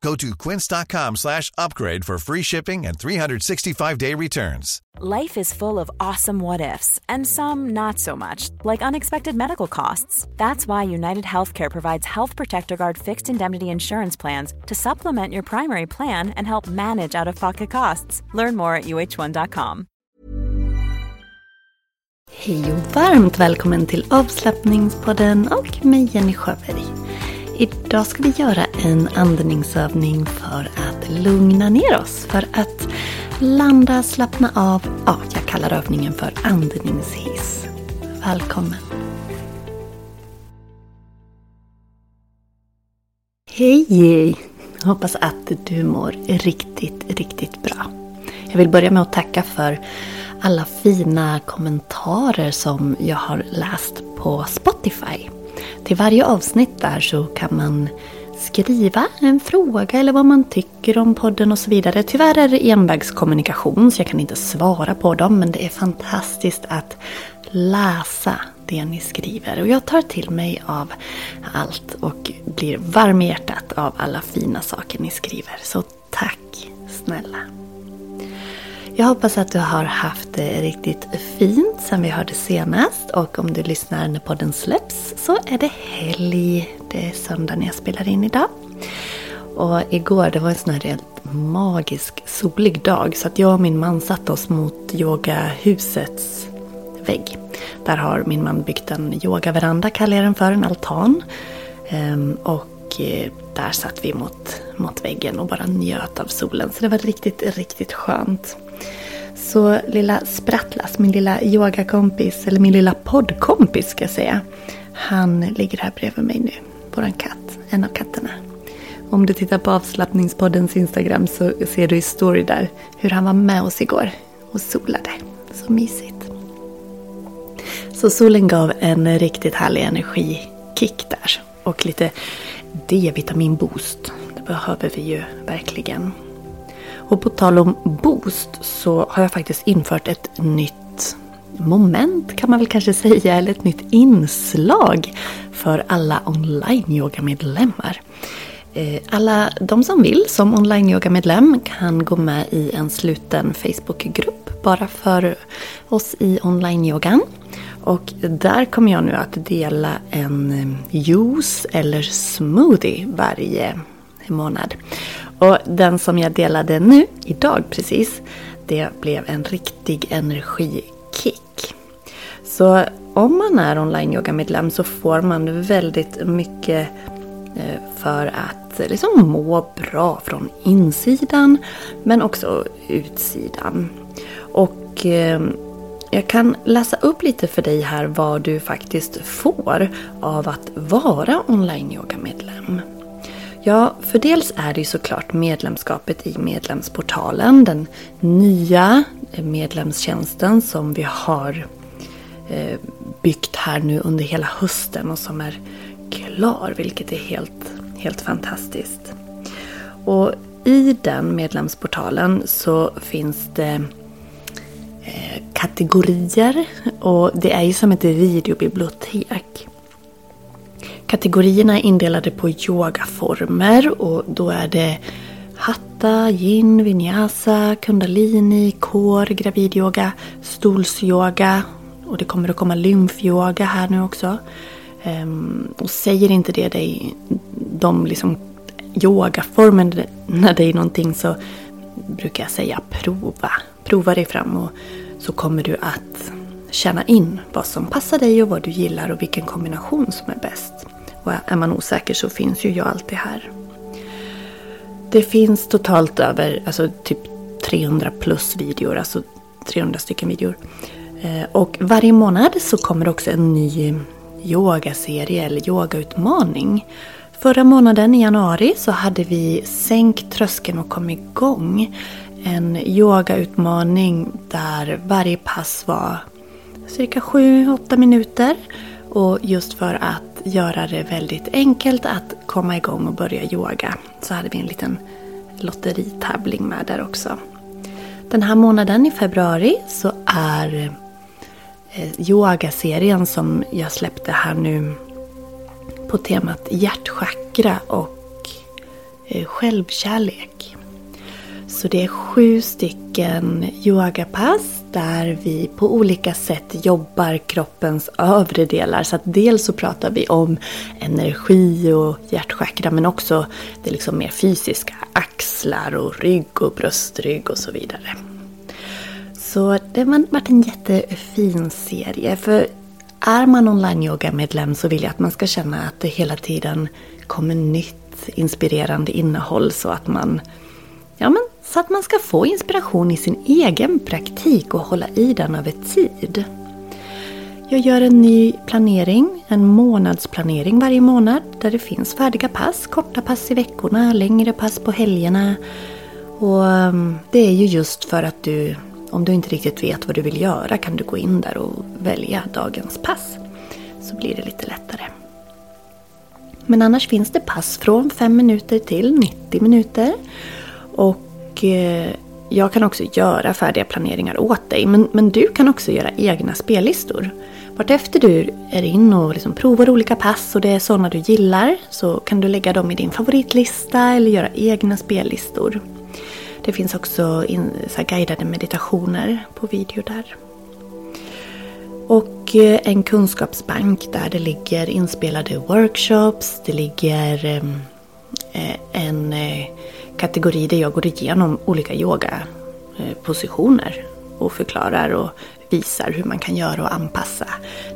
Go to quince.com slash upgrade for free shipping and 365-day returns. Life is full of awesome what ifs, and some not so much, like unexpected medical costs. That's why United Healthcare provides Health Protector Guard fixed indemnity insurance plans to supplement your primary plan and help manage out of pocket costs. Learn more at uh1.com. Hej och varmt välkommen till avslappningspodden och mig Jenny Sjöberg. Idag ska vi göra en andningsövning för att lugna ner oss. För att landa, slappna av. Ja, jag kallar övningen för andningshiss. Välkommen! Hej! Hoppas att du mår riktigt, riktigt bra. Jag vill börja med att tacka för alla fina kommentarer som jag har läst på Spotify. Till varje avsnitt där så kan man skriva en fråga eller vad man tycker om podden och så vidare. Tyvärr är det envägskommunikation så jag kan inte svara på dem men det är fantastiskt att läsa det ni skriver. Och jag tar till mig av allt och blir varm i hjärtat av alla fina saker ni skriver. Så tack snälla! Jag hoppas att du har haft det riktigt fint sen vi hörde senast. Och om du lyssnar när podden släpps så är det helg. Det är söndag när jag spelar in idag. Och igår det var en sån här helt magisk solig dag. Så att jag och min man satte oss mot yogahusets vägg. Där har min man byggt en yogaveranda, kallar jag den för, en altan. Ehm, och eh, där satt vi mot, mot väggen och bara njöt av solen. Så det var riktigt, riktigt skönt. Så lilla Sprattlas, min lilla yogakompis, eller min lilla poddkompis ska jag säga. Han ligger här bredvid mig nu. Våran katt, en av katterna. Om du tittar på avslappningspoddens Instagram så ser du i story där hur han var med oss igår och solade. Så mysigt. Så solen gav en riktigt härlig energikick där. Och lite D-vitaminboost. Det behöver vi ju verkligen. Och på tal om boost så har jag faktiskt infört ett nytt moment kan man väl kanske säga, eller ett nytt inslag för alla online-yoga-medlemmar. Eh, alla de som vill som online-yoga-medlem kan gå med i en sluten Facebook-grupp bara för oss i online-yogan. Och där kommer jag nu att dela en juice eller smoothie varje månad. Och den som jag delade nu, idag precis, det blev en riktig energikick. Så om man är online yoga-medlem så får man väldigt mycket eh, för att liksom må bra från insidan men också utsidan. Och eh, jag kan läsa upp lite för dig här vad du faktiskt får av att vara online yoga-medlem. Ja, för dels är det ju såklart medlemskapet i medlemsportalen. Den nya medlemstjänsten som vi har eh, byggt här nu under hela hösten och som är klar, vilket är helt, helt fantastiskt. Och i den medlemsportalen så finns det eh, kategorier och det är ju som ett videobibliotek. Kategorierna är indelade på yogaformer och då är det Hatta, yin, vinyasa, kundalini, core, gravidyoga, stolsyoga och det kommer att komma lymfyoga här nu också. Ehm, och säger inte det dig, de liksom yogaformerna när det är någonting så brukar jag säga prova. prova dig fram och så kommer du att känna in vad som passar dig och vad du gillar och vilken kombination som är bäst. Och är man osäker så finns ju jag alltid här. Det finns totalt över alltså typ 300 plus videor, alltså 300 stycken videor. Eh, och varje månad så kommer också en ny yogaserie eller yogautmaning. Förra månaden i januari så hade vi Sänk tröskeln och kom igång. En yogautmaning där varje pass var cirka 7-8 minuter. Och just för att göra det väldigt enkelt att komma igång och börja yoga så hade vi en liten lotteritävling med där också. Den här månaden i februari så är eh, yogaserien som jag släppte här nu på temat hjärtchakra och eh, självkärlek. Så det är sju stycken yogapass där vi på olika sätt jobbar kroppens övre delar. Så att dels så pratar vi om energi och hjärtchakra men också det liksom mer fysiska. Axlar och rygg och bröstrygg och så vidare. Så det har varit en jättefin serie. För är man online yoga medlem så vill jag att man ska känna att det hela tiden kommer nytt inspirerande innehåll så att man Ja, men så att man ska få inspiration i sin egen praktik och hålla i den över tid. Jag gör en ny planering, en månadsplanering varje månad där det finns färdiga pass, korta pass i veckorna, längre pass på helgerna. Och mm, det är ju just för att du, om du inte riktigt vet vad du vill göra kan du gå in där och välja dagens pass. Så blir det lite lättare. Men annars finns det pass från 5 minuter till 90 minuter. Och Eh, jag kan också göra färdiga planeringar åt dig. Men, men du kan också göra egna spellistor. Vartefter du är in och liksom provar olika pass och det är sådana du gillar så kan du lägga dem i din favoritlista eller göra egna spellistor. Det finns också in, så guidade meditationer på video där. Och eh, en kunskapsbank där det ligger inspelade workshops, det ligger ehm, eh, en kategori där jag går igenom olika yogapositioner och förklarar och visar hur man kan göra och anpassa.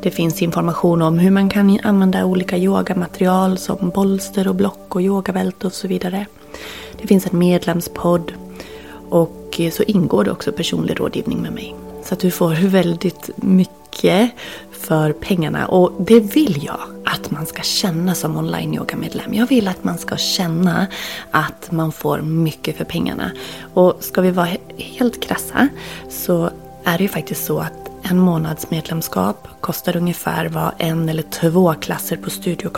Det finns information om hur man kan använda olika yogamaterial som bolster och block och yogabälte och så vidare. Det finns en medlemspodd och så ingår det också personlig rådgivning med mig. Så att du får väldigt mycket för pengarna och det vill jag att man ska känna som online yoga medlem. Jag vill att man ska känna att man får mycket för pengarna. Och ska vi vara helt krassa så är det ju faktiskt så att en månads medlemskap kostar ungefär vad en eller två klasser på studio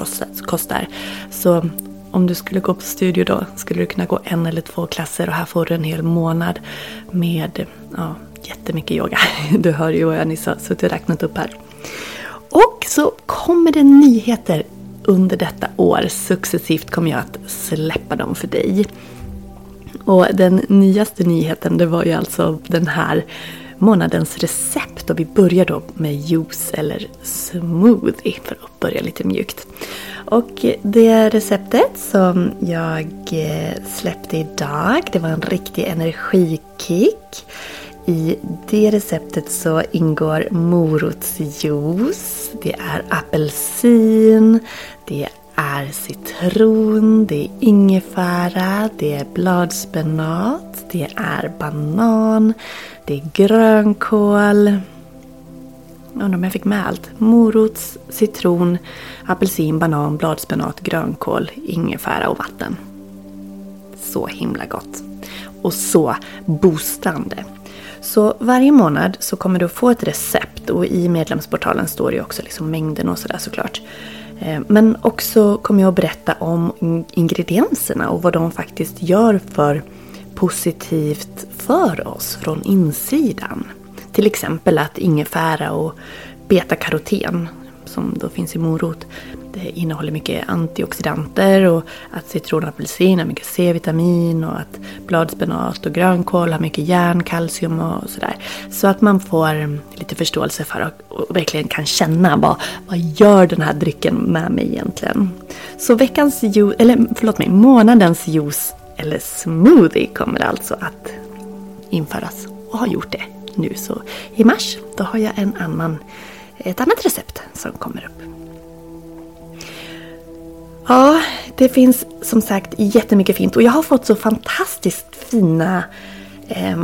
kostar. Så om du skulle gå på studio då skulle du kunna gå en eller två klasser och här får du en hel månad med ja, jättemycket yoga. Du hör ju vad jag nyss har suttit och räknat upp här. Och så kommer det nyheter under detta år. Successivt kommer jag att släppa dem för dig. Och den nyaste nyheten det var ju alltså den här månadens recept och vi börjar då med juice eller smoothie för att börja lite mjukt. Och det receptet som jag eh, släppte idag det var en riktig energikick. I det receptet så ingår morotsjuice, det är apelsin, det är citron, det är ingefära, det är bladspenat, det är banan, det är grönkål. Jag undrar om jag fick med allt. Morots, citron, apelsin, banan, bladspenat, grönkål, ingefära och vatten. Så himla gott. Och så boostande. Så varje månad så kommer du få ett recept och i medlemsportalen står det också liksom mängden och sådär såklart. Eh, men också kommer jag att berätta om ingredienserna och vad de faktiskt gör för positivt för oss från insidan. Till exempel att ingefära och betakaroten som då finns i morot det innehåller mycket antioxidanter och att citron och apelsin har mycket C-vitamin och att bladspenat och grönkål har mycket järn, kalcium och sådär. Så att man får lite förståelse för och verkligen kan känna vad, vad gör den här drycken med mig egentligen. Så veckans juice, eller förlåt mig, månadens juice eller smoothie kommer alltså att införas och har gjort det nu. Så i mars då har jag en annan, ett annat recept som kommer upp. Ja, det finns som sagt jättemycket fint och jag har fått så fantastiskt fina eh,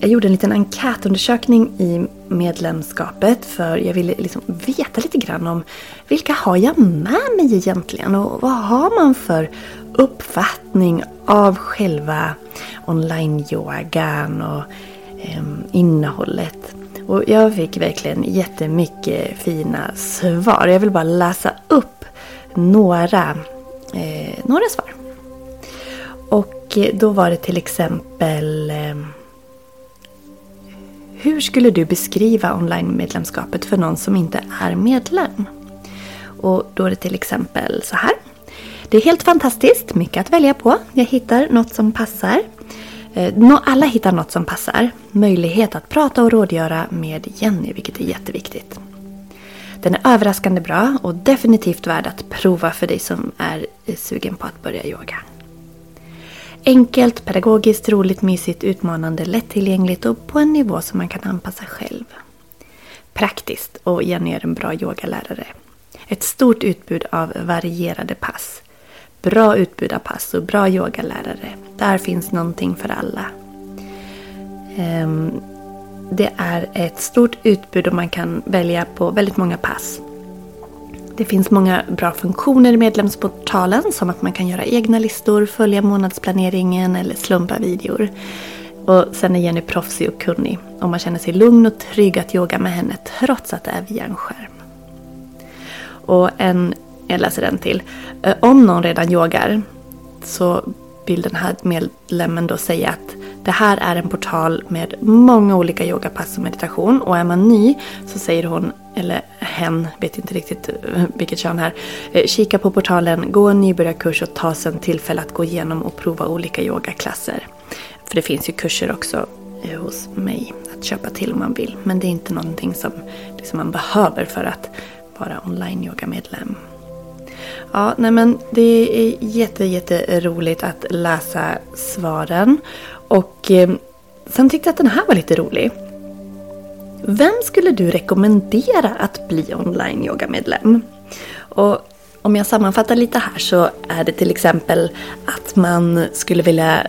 jag gjorde en liten enkätundersökning i medlemskapet för jag ville liksom veta lite grann om vilka har jag med mig egentligen och vad har man för uppfattning av själva online-yogan och eh, innehållet. Och jag fick verkligen jättemycket fina svar. Jag vill bara läsa upp några, eh, några svar. Och då var det till exempel eh, hur skulle du beskriva online-medlemskapet för någon som inte är medlem? Och då är det till exempel så här. Det är helt fantastiskt, mycket att välja på. Jag hittar något som passar. Eh, alla hittar något som passar. Möjlighet att prata och rådgöra med Jenny, vilket är jätteviktigt. Den är överraskande bra och definitivt värd att prova för dig som är sugen på att börja yoga. Enkelt, pedagogiskt, roligt, mysigt, utmanande, lättillgängligt och på en nivå som man kan anpassa själv. Praktiskt och Jenny är en bra yogalärare. Ett stort utbud av varierade pass. Bra utbud av pass och bra yogalärare. Där finns någonting för alla. Um, det är ett stort utbud och man kan välja på väldigt många pass. Det finns många bra funktioner i medlemsportalen som att man kan göra egna listor, följa månadsplaneringen eller slumpa videor. Och sen är Jenny proffsig och kunnig och man känner sig lugn och trygg att yoga med henne trots att det är via en skärm. Och en, jag läser den till. Eh, om någon redan yogar så vill den här medlemmen då säga att det här är en portal med många olika yogapass och meditation och är man ny så säger hon, eller hen, vet inte riktigt eh, vilket kön här, eh, kika på portalen, gå en nybörjarkurs och ta sen tillfälle att gå igenom och prova olika yogaklasser. För det finns ju kurser också eh, hos mig att köpa till om man vill. Men det är inte någonting som liksom man behöver för att vara online-yogamedlem. Ja, nej men det är jätte, jätte roligt att läsa svaren. Och eh, sen tyckte jag att den här var lite rolig. Vem skulle du rekommendera att bli online-yogamedlem? Och om jag sammanfattar lite här så är det till exempel att man skulle vilja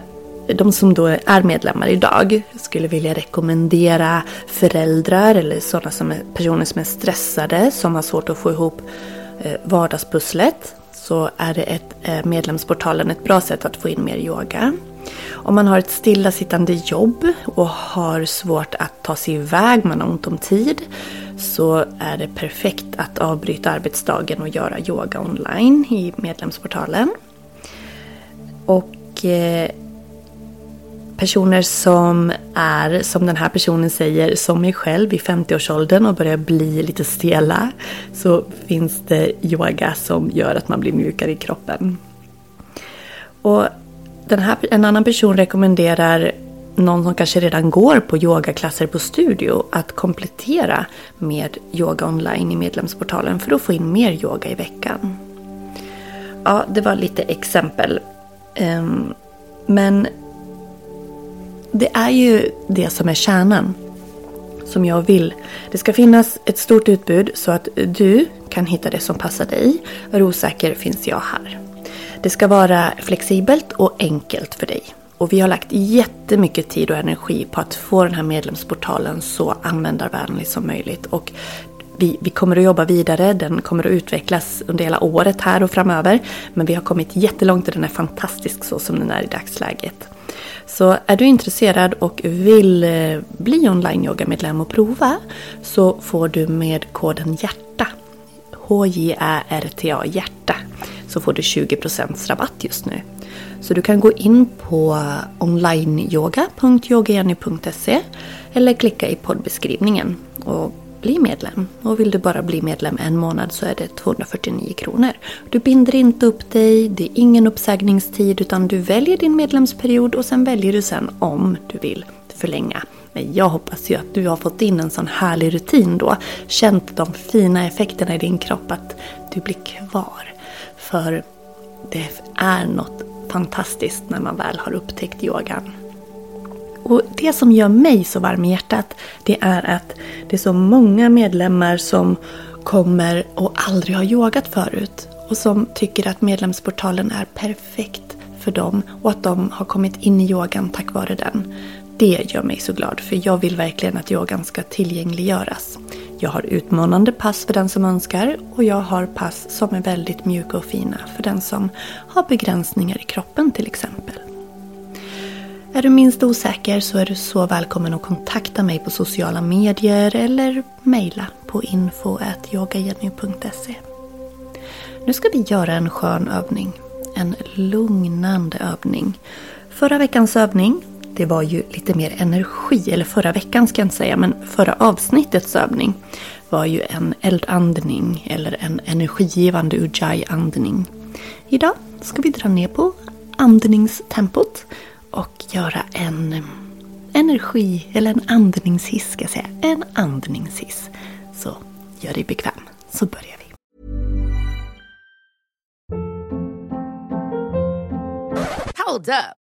de som då är medlemmar idag skulle vilja rekommendera föräldrar eller sådana som är personer som är stressade, som har svårt att få ihop eh, vardagspusslet. Så är det ett, eh, medlemsportalen ett bra sätt att få in mer yoga. Om man har ett stillasittande jobb och har svårt att ta sig iväg, man har ont om tid, så är det perfekt att avbryta arbetsdagen och göra yoga online i medlemsportalen. Och eh, personer som är, som den här personen säger, som mig själv i 50-årsåldern och börjar bli lite stela, så finns det yoga som gör att man blir mjukare i kroppen. Och den här, en annan person rekommenderar någon som kanske redan går på yogaklasser på studio att komplettera med yoga online i medlemsportalen för att få in mer yoga i veckan. Ja, det var lite exempel. Ehm, men det är ju det som är kärnan. Som jag vill. Det ska finnas ett stort utbud så att du kan hitta det som passar dig. Är osäker finns jag här. Det ska vara flexibelt och enkelt för dig. Och vi har lagt jättemycket tid och energi på att få den här medlemsportalen så användarvänlig som möjligt. Och vi, vi, kommer att jobba vidare, den kommer att utvecklas under hela året här och framöver. Men vi har kommit jättelångt och den är fantastisk så som den är i dagsläget. Så är du intresserad och vill eh, bli online-yoga-medlem och prova så får du med koden HJÄRTA, H-J-Ä-R-T-A, hjärta, så får du 20% rabatt just nu. Så du kan gå in på onlineyoga.yogajenny.se eller klicka i poddbeskrivningen och bli medlem. Och vill du bara bli medlem en månad så är det 249 kronor. Du binder inte upp dig, det är ingen uppsägningstid utan du väljer din medlemsperiod och sen väljer du sen om du vill förlänga. Men jag hoppas ju att du har fått in en sån härlig rutin då. Känt de fina effekterna i din kropp att du blir kvar. För det är något fantastiskt när man väl har upptäckt yogan. Och det som gör mig så varm i hjärtat det är att det är så många medlemmar som kommer och aldrig har yogat förut. Och som tycker att medlemsportalen är perfekt för dem och att de har kommit in i yogan tack vare den. Det gör mig så glad för jag vill verkligen att yogan ska tillgängliggöras. Jag har utmanande pass för den som önskar och jag har pass som är väldigt mjuka och fina för den som har begränsningar i kroppen till exempel. Är du minst osäker så är du så välkommen att kontakta mig på sociala medier eller mejla på info.yogajenny.se. Nu ska vi göra en skön övning. En lugnande övning. Förra veckans övning det var ju lite mer energi, eller förra veckan ska jag inte säga, men förra avsnittets övning var ju en eldandning eller en energigivande ujjayi-andning. Idag ska vi dra ner på andningstempot och göra en energi, eller en andningshiss ska jag säga. En andningshiss. Så gör dig bekväm, så börjar vi. Hold up.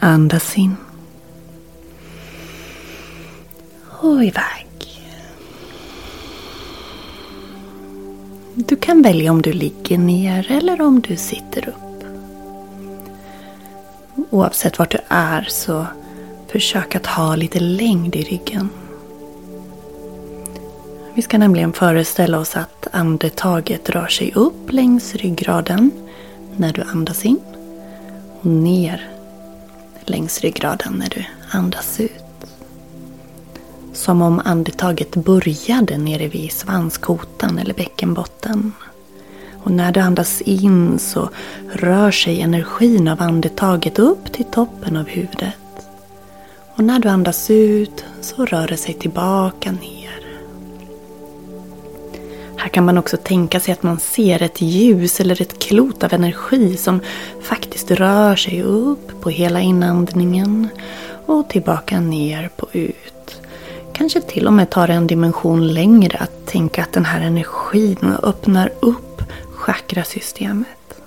Andas in. Och iväg. Du kan välja om du ligger ner eller om du sitter upp. Oavsett vart du är så försök att ha lite längd i ryggen. Vi ska nämligen föreställa oss att andetaget rör sig upp längs ryggraden när du andas in och ner längs ryggraden när du andas ut. Som om andetaget började nere vid svanskotan eller bäckenbotten. Och när du andas in så rör sig energin av andetaget upp till toppen av huvudet. Och när du andas ut så rör det sig tillbaka ner. Här kan man också tänka sig att man ser ett ljus eller ett klot av energi som faktiskt rör sig upp på hela inandningen och tillbaka ner på ut. Kanske till och med tar en dimension längre att tänka att den här energin öppnar upp chakrasystemet.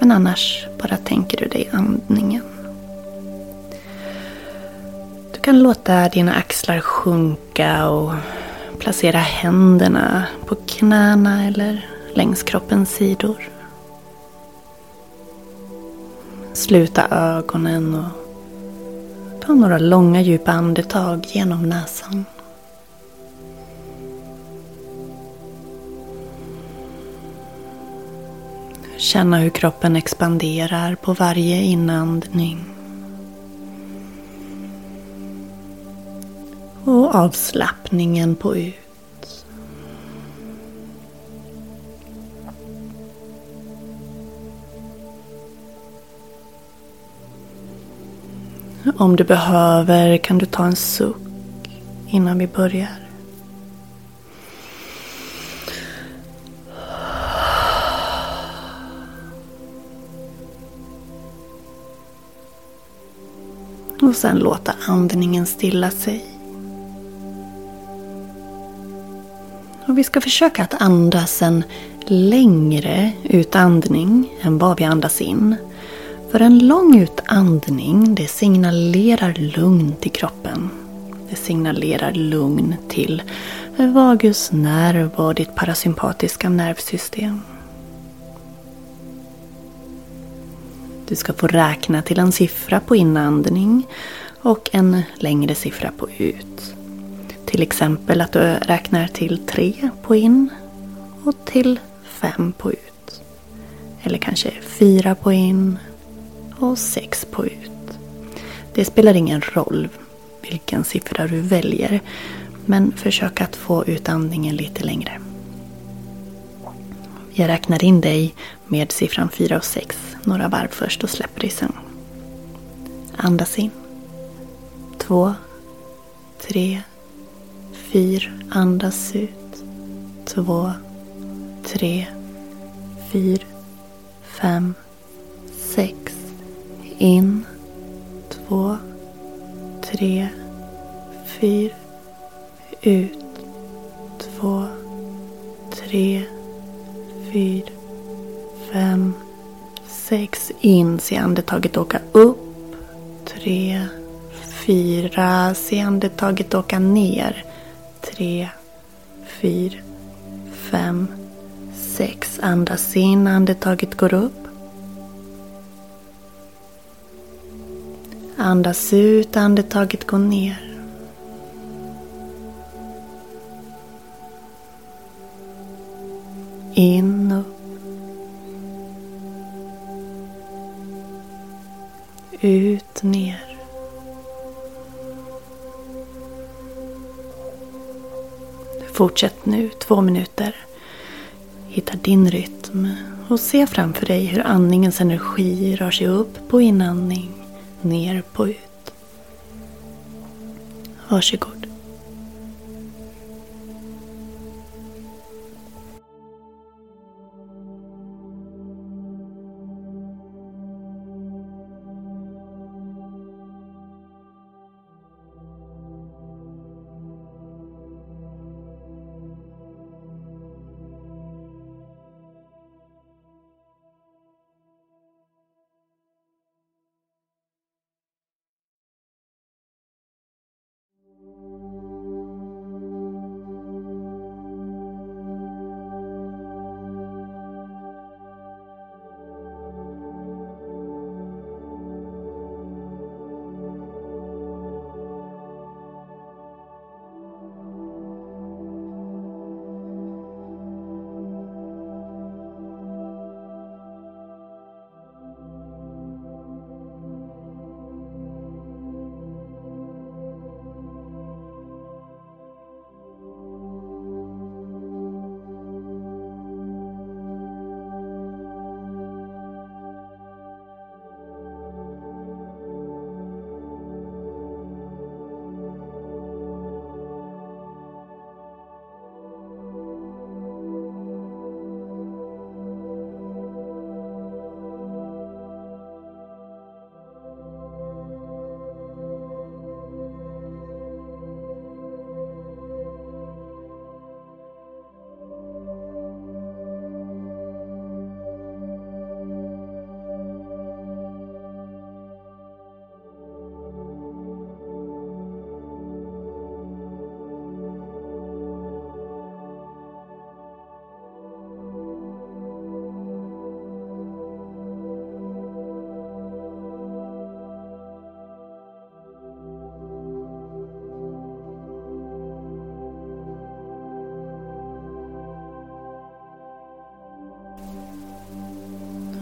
Men annars bara tänker du dig andningen. Du kan låta dina axlar sjunka och Placera händerna på knäna eller längs kroppens sidor. Sluta ögonen och ta några långa djupa andetag genom näsan. Känna hur kroppen expanderar på varje inandning. Och avslappningen på ut. Om du behöver kan du ta en suck innan vi börjar. Och sen låta andningen stilla sig. Och vi ska försöka att andas en längre utandning än vad vi andas in. För en lång utandning det signalerar lugn till kroppen. Det signalerar lugn till vagusnerv och ditt parasympatiska nervsystem. Du ska få räkna till en siffra på inandning och en längre siffra på ut. Till exempel att du räknar till tre på in och till fem på ut. Eller kanske fyra på in och sex på ut. Det spelar ingen roll vilken siffra du väljer. Men försök att få ut andningen lite längre. Jag räknar in dig med siffran 4 och 6 några varv först och släpper dig sen. Andas in. 2, 3, 4. Andas ut. 2, 3, 4, 5, 6. In. 2, 3, 4. Ut. 2, 3, 4, 5, 6. In. Se andetaget åka upp. 3, 4. Se andetaget åka ner. 3, 4, 5, 6. Andas in. Andetaget går upp. Andas ut, andetaget går ner. In, upp. Ut, ner. Fortsätt nu två minuter. Hitta din rytm och se framför dig hur andningens energi rör sig upp på inandning, ner på ut. Varsågod.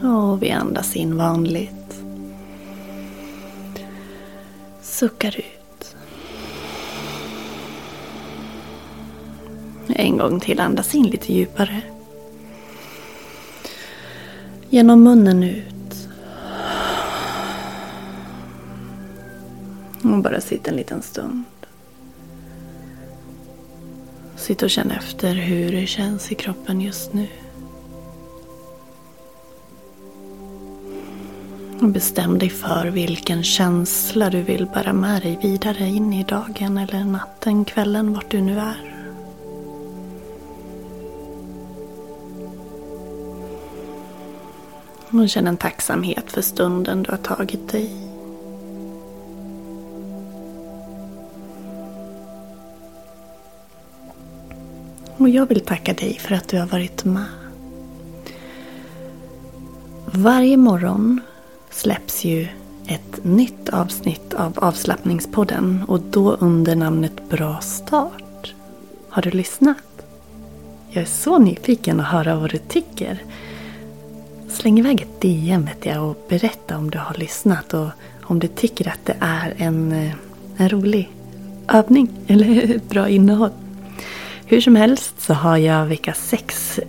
Och vi andas in vanligt. Suckar ut. En gång till, andas in lite djupare. Genom munnen ut. Och bara sitta en liten stund. Sitt och känn efter hur det känns i kroppen just nu. Bestäm dig för vilken känsla du vill bära med dig vidare in i dagen eller natten, kvällen, vart du nu är. Och känn en tacksamhet för stunden du har tagit dig. Och jag vill tacka dig för att du har varit med. Varje morgon släpps ju ett nytt avsnitt av avslappningspodden och då under namnet Bra start. Har du lyssnat? Jag är så nyfiken att höra vad du tycker. Släng iväg ett DM vet jag och berätta om du har lyssnat och om du tycker att det är en, eh, en rolig övning eller ett bra innehåll. Hur som helst så har jag vecka 6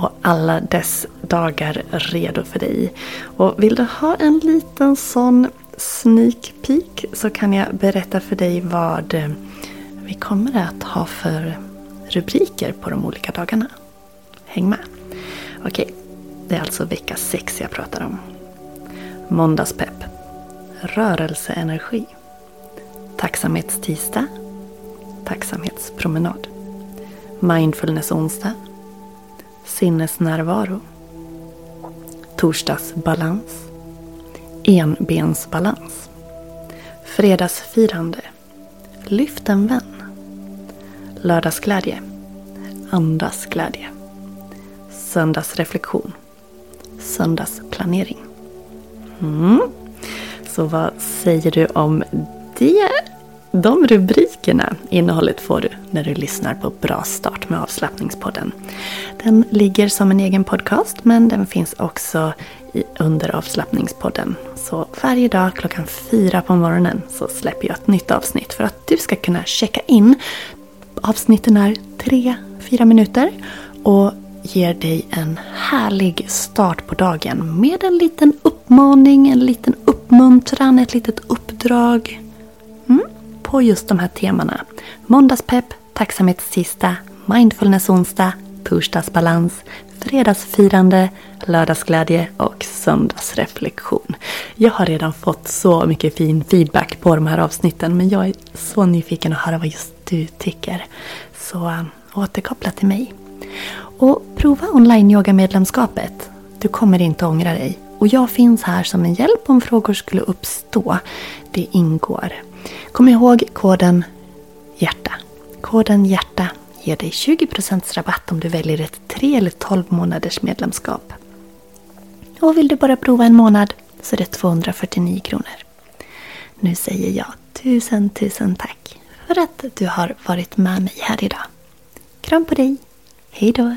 och alla dess dagar redo för dig. Och vill du ha en liten sån sneak peek så kan jag berätta för dig vad vi kommer att ha för rubriker på de olika dagarna. Häng med! Okej, det är alltså vecka 6 jag pratar om. Måndagspepp. Rörelseenergi. Tacksamhetstisdag. Tacksamhetspromenad. Mindfulness onsdag. Sinnesnärvaro. Torsdagsbalans. Enbensbalans. Fredagsfirande. Lyft en vän. Lördagsglädje. Andasglädje. Söndagsreflektion. Söndagsplanering. Mm. Så vad säger du om det? De rubrikerna, innehållet får du när du lyssnar på Bra start med avslappningspodden. Den ligger som en egen podcast men den finns också i, under avslappningspodden. Så varje dag klockan fyra på morgonen så släpper jag ett nytt avsnitt för att du ska kunna checka in. Avsnitten är tre, fyra minuter och ger dig en härlig start på dagen med en liten uppmaning, en liten uppmuntran, ett litet uppdrag. Mm, på just de här temana. Måndagspepp, tacksamhetstisdag, mindfulness-onsdag, torsdagsbalans, fredagsfirande, lördagsglädje och söndagsreflektion. Jag har redan fått så mycket fin feedback på de här avsnitten men jag är så nyfiken att höra vad just du tycker. Så um, återkoppla till mig. Och prova online-yoga-medlemskapet. Du kommer inte ångra dig. Och jag finns här som en hjälp om frågor skulle uppstå. Det ingår. Kom ihåg koden HJÄRTA. Koden HJÄRTA ger dig 20% rabatt om du väljer ett 3 eller 12 månaders medlemskap. Och vill du bara prova en månad så är det 249 kronor. Nu säger jag tusen, tusen tack för att du har varit med mig här idag. Kram på dig! hejdå!